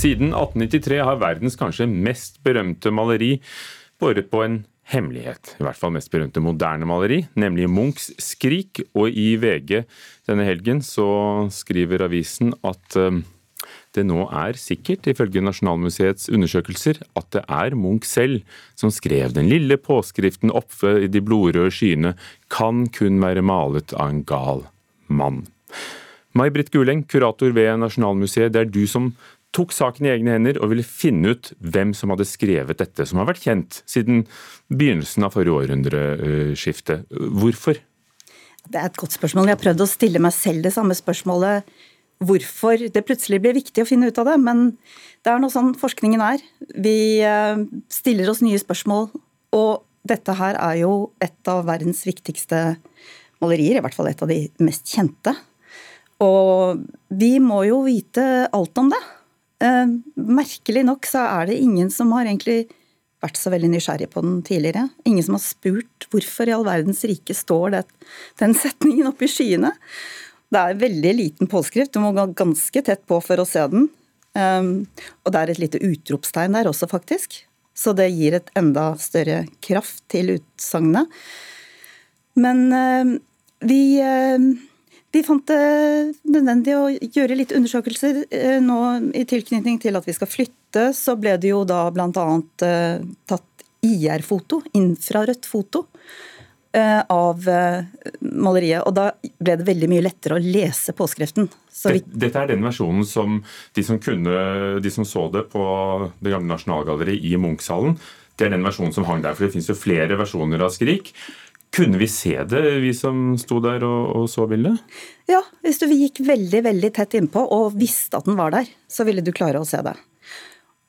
Siden 1893 har verdens kanskje mest berømte maleri båret på en hemmelighet. I hvert fall mest berømte moderne maleri, nemlig Munchs 'Skrik'. Og i VG denne helgen så skriver avisen at eh, det nå er sikkert, ifølge Nasjonalmuseets undersøkelser, at det er Munch selv som skrev den lille påskriften oppe i de blodrøde skyene 'Kan kun være malet av en gal mann'. May-Britt Guleng, kurator ved Nasjonalmuseet, det er du som tok saken i egne hender og ville finne ut hvem som hadde skrevet dette, som har vært kjent siden begynnelsen av forrige århundreskifte. Hvorfor? Det er et godt spørsmål. Jeg har prøvd å stille meg selv det samme spørsmålet. Hvorfor det plutselig ble viktig å finne ut av det. Men det er noe sånn forskningen er. Vi eh, stiller oss nye spørsmål. Og dette her er jo et av verdens viktigste malerier, i hvert fall et av de mest kjente. Og vi må jo vite alt om det. Eh, merkelig nok så er det ingen som har egentlig vært så veldig nysgjerrig på den tidligere. Ingen som har spurt hvorfor i all verdens rike står det, den setningen oppe i skyene. Det er en veldig liten påskrift, du må gå ganske tett på for å se den. Um, og det er et lite utropstegn der også, faktisk. Så det gir et enda større kraft til utsagnet. Men uh, vi vi fant det nødvendig å gjøre litt undersøkelser eh, nå i tilknytning til at vi skal flytte. Så ble det jo da bl.a. Eh, tatt IR-foto, infrarødt foto, eh, av maleriet. Og da ble det veldig mye lettere å lese påskriften. Vi... Dette er den versjonen som de som, kunne, de som så det på det gamle Nasjonalgalleriet i Munch-salen, det er den versjonen som hang der. For det finnes jo flere versjoner av Skrik. Kunne vi se det, vi som sto der og, og så bildet? Ja, hvis du gikk veldig veldig tett innpå og visste at den var der, så ville du klare å se det.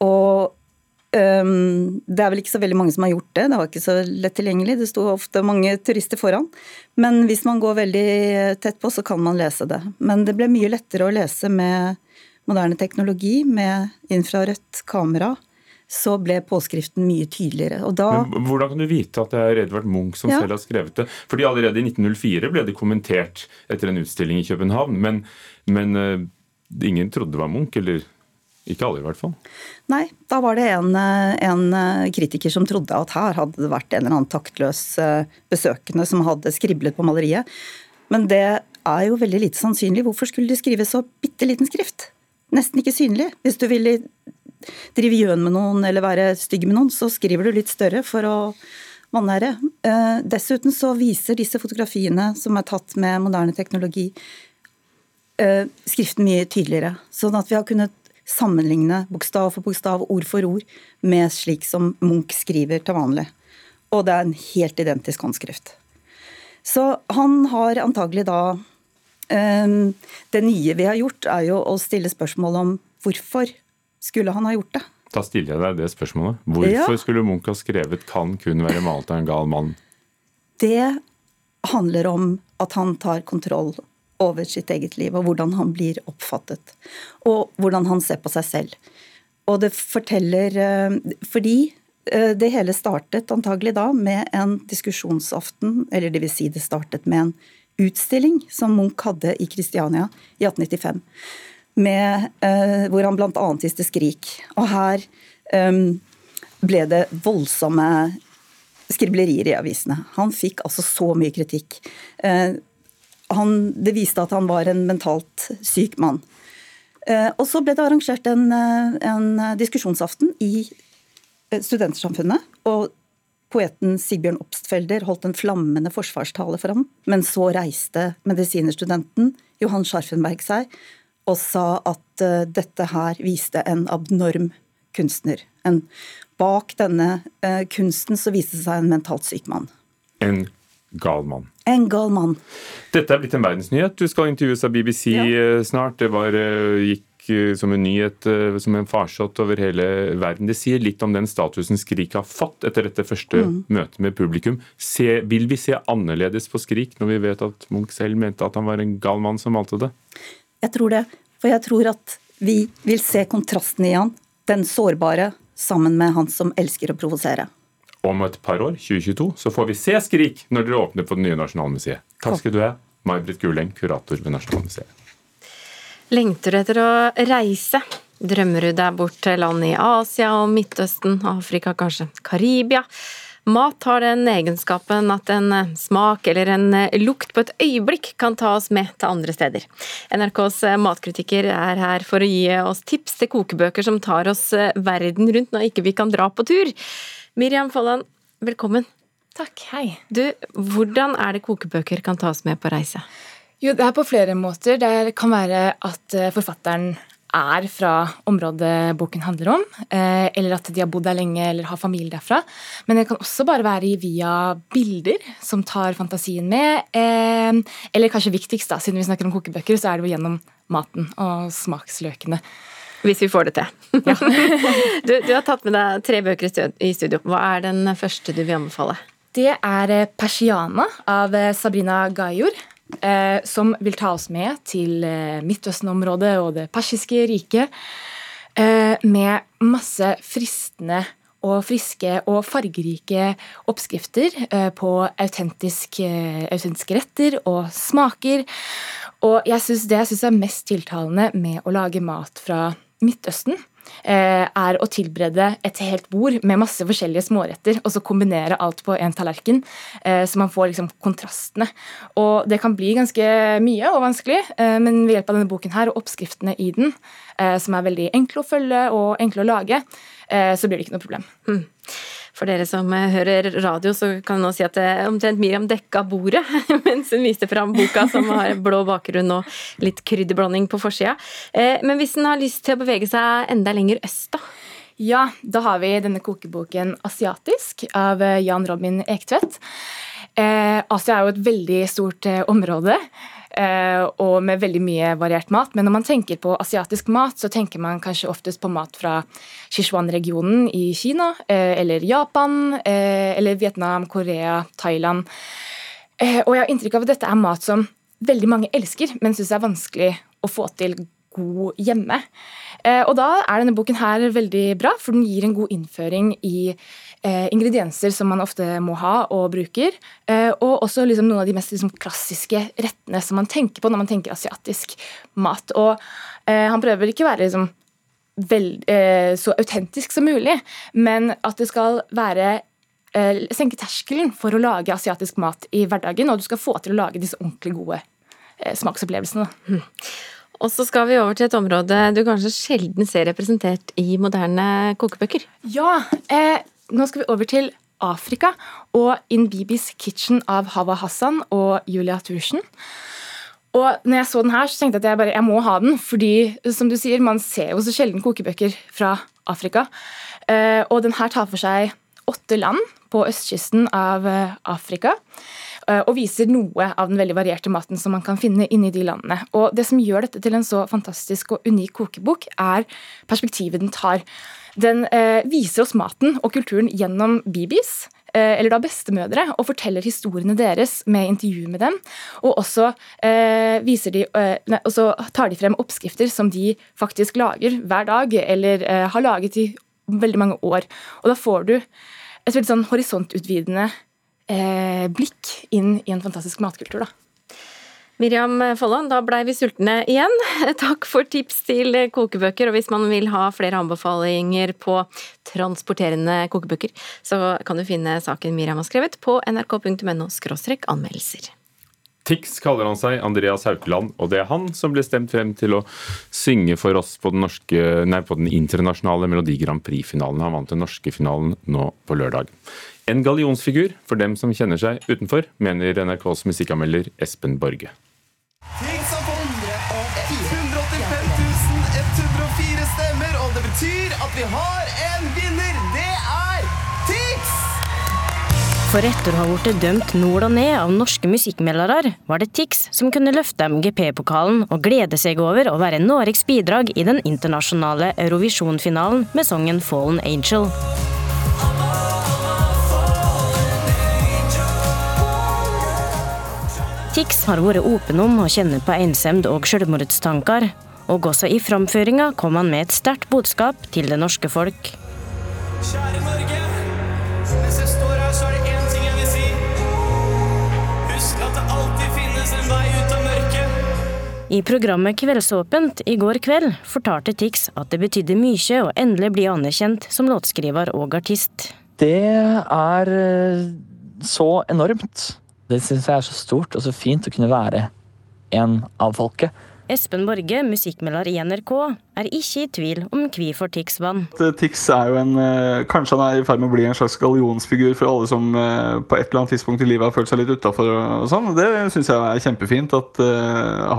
Og um, det er vel ikke så veldig mange som har gjort det, det var ikke så lett tilgjengelig. Det sto ofte mange turister foran. Men hvis man går veldig tett på, så kan man lese det. Men det ble mye lettere å lese med moderne teknologi, med infrarødt kamera så ble påskriften mye tydeligere. Da, Men hvordan kan du vite at det er Edvard Munch som ja. selv har skrevet det? Fordi allerede i 1904 ble det kommentert etter en utstilling i København, men, men uh, ingen trodde det var Munch, eller ikke alle i hvert fall? Nei, da var det en, eh, en, eh, kritiker som trodde at her hadde det vært en eller annen taktløs besøkende som hadde skriblet på maleriet. Men det er jo veldig lite sannsynlig. Hvorfor skulle de skrive så bitte liten skrift? Nesten ikke synlig. Hvis du vil drive gjøn med noen eller være stygg med noen, så skriver du litt større for å vanære. Eh, dessuten så viser disse fotografiene som er tatt med moderne teknologi, eh, skriften mye tydeligere. Sånn at vi har kunnet sammenligne bokstav for bokstav, ord for ord, med slik som Munch skriver til vanlig. Og det er en helt identisk håndskrift. Så han har antagelig da eh, Det nye vi har gjort, er jo å stille spørsmål om hvorfor skulle han ha gjort det? Da stiller jeg deg det spørsmålet. Hvorfor ja. skulle Munch ha skrevet 'kan kun være malt av en gal mann'? Det handler om at han tar kontroll over sitt eget liv, og hvordan han blir oppfattet. Og hvordan han ser på seg selv. Og det forteller eh, Fordi eh, det hele startet antagelig da med en diskusjonsaften, eller det vil si det startet med en utstilling som Munch hadde i Kristiania i 1895 med, eh, hvor han bl.a. histe skrik. Og her um, ble det voldsomme skriblerier i avisene. Han fikk altså så mye kritikk. Eh, han, det viste at han var en mentalt syk mann. Eh, og så ble det arrangert en, eh, en diskusjonsaften i studentsamfunnet, Studentersamfunnet. og Poeten Sigbjørn Obstfelder holdt en flammende forsvarstale for ham, men så reiste medisinerstudenten Johan Scharfenberg seg og sa at uh, dette her viste en abnorm kunstner. En, bak denne uh, kunsten så viste det seg en mentalt syk mann. En gal mann. En gal mann. Dette er blitt en verdensnyhet. Du skal intervjues av BBC ja. Eh, snart. Det var, gikk som en nyhet, som en farsott over hele verden. Det sier litt om den statusen Skrik har fått etter dette første mm. møtet med publikum. Se, vil vi se annerledes på Skrik når vi vet at Munch selv mente at han var en gal mann som malte det? Jeg tror det. For jeg tror at vi vil se kontrasten i han. Den sårbare sammen med han som elsker å provosere. Om et par år, 2022, så får vi se Skrik når dere åpner på det nye Nasjonalmuseet. Takk skal du ha, May-Britt Guleng, kurator ved Nasjonalmuseet. Lengter du etter å reise? Drømmer du deg bort til land i Asia og Midtøsten, Afrika kanskje, Karibia? Mat har den egenskapen at en eh, smak eller en eh, lukt på et øyeblikk kan ta oss med til andre steder. NRKs eh, matkritiker er her for å gi oss tips til kokebøker som tar oss verden rundt når ikke vi kan dra på tur. Miriam Folland, velkommen. Takk, hei. Du, hvordan er det kokebøker kan ta oss med på reise? Jo, det er på flere måter. Det kan være at forfatteren er fra området boken handler om, eh, eller at de har bodd der lenge eller har familie derfra. Men det kan også bare være via bilder som tar fantasien med. Eh, eller kanskje viktigst, da, siden vi snakker om kokebøker, så er det jo gjennom maten og smaksløkene. Hvis vi får det til. Ja. du, du, har tatt med deg tre bøker i studio. Hva er den første du vil anbefale? Det er Persiana av Sabrina Gajor eh, som vil ta oss med til eh, Midtøsten-området og det persiske riket. Eh, med masse fristende og friske og fargerike oppskrifter eh, på autentisk, eh, autentiske retter og smaker. Og jeg synes det jeg syns er mest tiltalende med å lage mat fra Midtøsten, Eh, er å tilberede et helt bord med masse forskjellige småretter, og så kombinere alt på én tallerken, eh, så man får liksom kontrastene. Og det kan bli ganske mye og vanskelig, eh, men ved hjelp av denne boken her og oppskriftene i den, som er veldig enkle å følge og enkle å lage, så blir det ikke noe problem. Mm. For dere som eh, hører radio, så kan jeg nå si at eh, omtrent Miriam dekka bordet mens hun viste fram boka, som har blå bakgrunn og litt krydderblanding på forsida. Eh, men hvis en har lyst til å bevege seg enda lenger øst, da? Ja, da har vi denne kokeboken 'Asiatisk' av Jan Robin Ektvedt. Asia er jo et veldig stort område. Eh, og med veldig mye variert mat. Men når man tenker på asiatisk mat, så tenker man kanskje oftest på mat fra Sichuan-regionen i Kina, eh, eller Japan, eh, eller Vietnam, Korea, Thailand. Og jeg har inntrykk av at dette er mat som veldig mange elsker, men syns er vanskelig å få til god hjemme. Og da er denne boken her veldig bra, for den gir en god innføring i eh, ingredienser som man ofte må ha og bruker. Eh, og også liksom noen av de mest liksom, klassiske rettene som man tenker på når man tenker asiatisk mat. Og eh, han prøver ikke å være liksom, vel, eh, så autentisk som mulig, men at det skal være eh, senke terskelen for å lage asiatisk mat i hverdagen, og du skal få til å lage disse ordentlig gode eh, smaksopplevelsene. Mm. Og så skal vi over til et område du kanskje sjelden ser representert i moderne kokebøker. Ja, eh, nå skal vi over til Afrika og In Bibis Kitchen av Hawa Hassan og Julia Thursen. Og når jeg så den her, så tenkte jeg at jeg bare jeg må ha den. Fordi som du sier, man ser jo så sjelden kokebøker fra Afrika. Eh, og den her tar for seg åtte land på østkysten av eh, Afrika. Eh, og viser noe av den veldig varierte maten som man kan finne inni de landene. Og Det som gjør dette til en så fantastisk og unik kokebok, er perspektivet den tar. Den eh, viser oss maten og kulturen gjennom bibis, eh, eller da bestemødre, og forteller historiene deres med intervju med dem. Og også, eh, de, eh, tar de frem oppskrifter som de faktisk lager hver dag, eller eh, har laget i veldig mange år. Og da får du et veldig sånn horisontutvidende eh, blikk inn i en fantastisk matkultur. da. Miriam Folland, da blei vi sultne igjen. Takk for tips til kokebøker. Og hvis man vil ha flere anbefalinger på transporterende kokebøker, så kan du finne saken Miriam har skrevet på nrk.no anmeldelser. Tix kaller han seg, Andreas Haukeland, og det er han som ble stemt frem til å synge for oss på den, norske, nei, på den internasjonale Melodi Grand Prix-finalen. Han vant den norske finalen nå på lørdag. En gallionsfigur for dem som kjenner seg utenfor, mener NRKs musikkanmelder Espen Borge. Ting som får 185 104 stemmer, og det betyr at vi har en vinner! Det er Tix! For etter å ha blitt dømt nord og ned av norske musikkmeldere, var det Tix som kunne løfte MGP-pokalen og glede seg over å være Noregs bidrag i den internasjonale Eurovision-finalen med sangen Fallen Angel. Tix har vært åpen om å kjenne på ensemd og selvmordstanker, og også i framføringa kom han med et sterkt budskap til det norske folk. Kjære Norge. Mens jeg står her, så er det én ting jeg vil si. Husk at det alltid finnes en vei ut av mørket. I programmet Kveldsåpent i går kveld fortalte Tix at det betydde mye å endelig bli anerkjent som låtskriver og artist. Det er eh, så enormt. Det syns jeg er så stort og så fint å kunne være en av folket. Espen Borge, musikkmelder i NRK, er ikke i tvil om hvorfor Tix vant. Tix er jo en eh, Kanskje han er i ferd med å bli en slags gallionsfigur for alle som eh, på et eller annet tidspunkt i livet har følt seg litt utafor og sånn. Det syns jeg er kjempefint at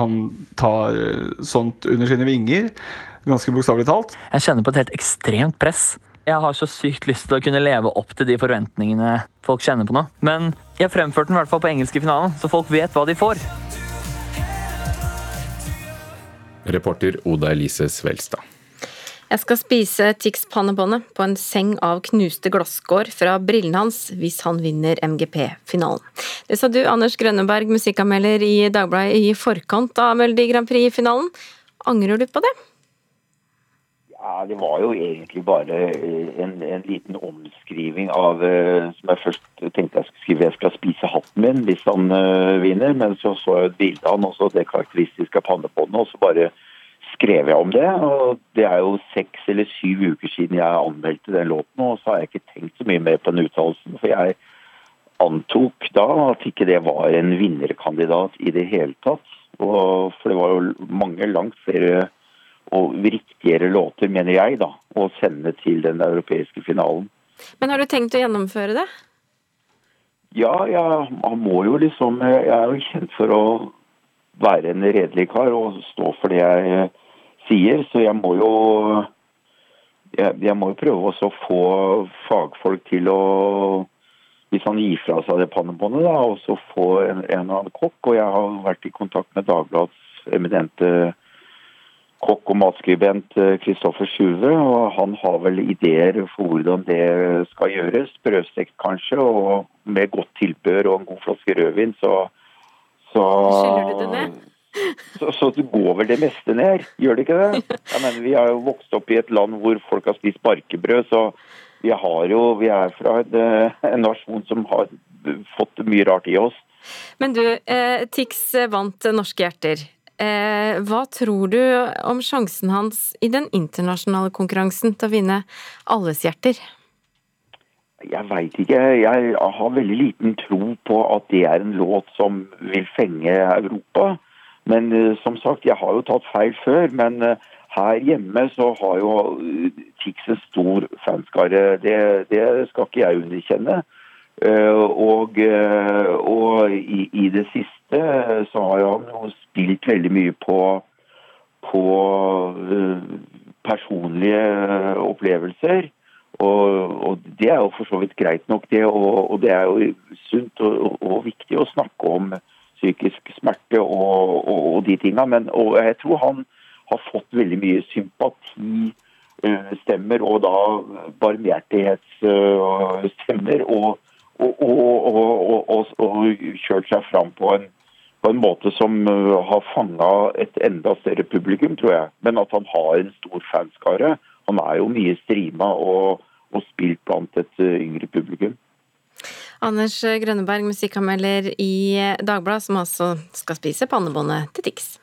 han tar sånt under sine vinger. Ganske bokstavelig talt. Jeg kjenner på et helt ekstremt press. Jeg har så sykt lyst til å kunne leve opp til de forventningene folk kjenner på nå. Men jeg fremførte den i hvert fall på engelsk i finalen, så folk vet hva de får. Reporter Oda Elise Svelstad. Jeg skal spise Tix pannebåndet på en seng av knuste glasskår fra brillene hans hvis han vinner MGP-finalen. Det sa du, Anders Grønneberg, musikkanmelder i Dagbladet i forkant av Melodi Grand Prix-finalen. Angrer du på det? Ja, Det var jo egentlig bare en, en liten omskriving av uh, som jeg først tenkte jeg skulle skrive 'Jeg skal spise hatten min' hvis han uh, vinner. Men så så jeg et bilde av han også, det karakteristiske pannebåndet, og så bare skrev jeg om det. og Det er jo seks eller syv uker siden jeg anmeldte den låten, og så har jeg ikke tenkt så mye mer på den uttalelsen. For jeg antok da at ikke det var en vinnerkandidat i det hele tatt. Og, for det var jo mange langt flere og riktigere låter, mener jeg, da, å sende til den europeiske finalen. Men har du tenkt å gjennomføre det? Ja, jeg, man må jo liksom Jeg er jo kjent for å være en redelig kar og stå for det jeg sier. Så jeg må jo jeg, jeg må jo prøve også å få fagfolk til å hvis han gir fra seg det pannebåndet, da, og så få en, en eller annen kokk. Og jeg har vært i kontakt med Dagbladets eminente kokk og matskribent Kristoffer Sjuve. Og han har vel ideer for hvordan det skal gjøres. Brødstekt kanskje, og med godt tilbør og en god flaske rødvin. Så, så så, så det går vel det meste ned, gjør det ikke det? Jeg mener, Vi har jo vokst opp i et land hvor folk har spist barkebrød, så vi, har jo, vi er fra en, en nasjon som har fått mye rart i oss. Men du, eh, Tix vant Norske hjerter. Eh, hva tror du om sjansen hans i den internasjonale konkurransen til å vinne alles hjerter? Jeg veit ikke. Jeg har veldig liten tro på at det er en låt som vil fenge Europa. Men uh, som sagt, jeg har jo tatt feil før. Men uh, her hjemme så har jo Tix en stor fanskare. Det, det, skal ikke jeg underkjenne. Og, og i, i, det siste så har han jo spilt veldig mye på, på personlige opplevelser. Og, og, Det er jo for så vidt greit nok, det. Og, og det er jo sunt og, og viktig å snakke om psykisk smerte og, og, og de tinga. Men og jeg tror han har fått veldig mye sympati stemmer og da barmhjertighetsstemmer. Uh, og, og, kjørt seg fram på en, på en måte som uh, har fanga et enda større publikum, tror jeg. Men at han har en stor fanskare. Han er jo mye streama og, og spilt blant et uh, yngre publikum. Anders Grønneberg, musikkanmelder i Dagbladet, som altså skal spise pannebåndet til Tix.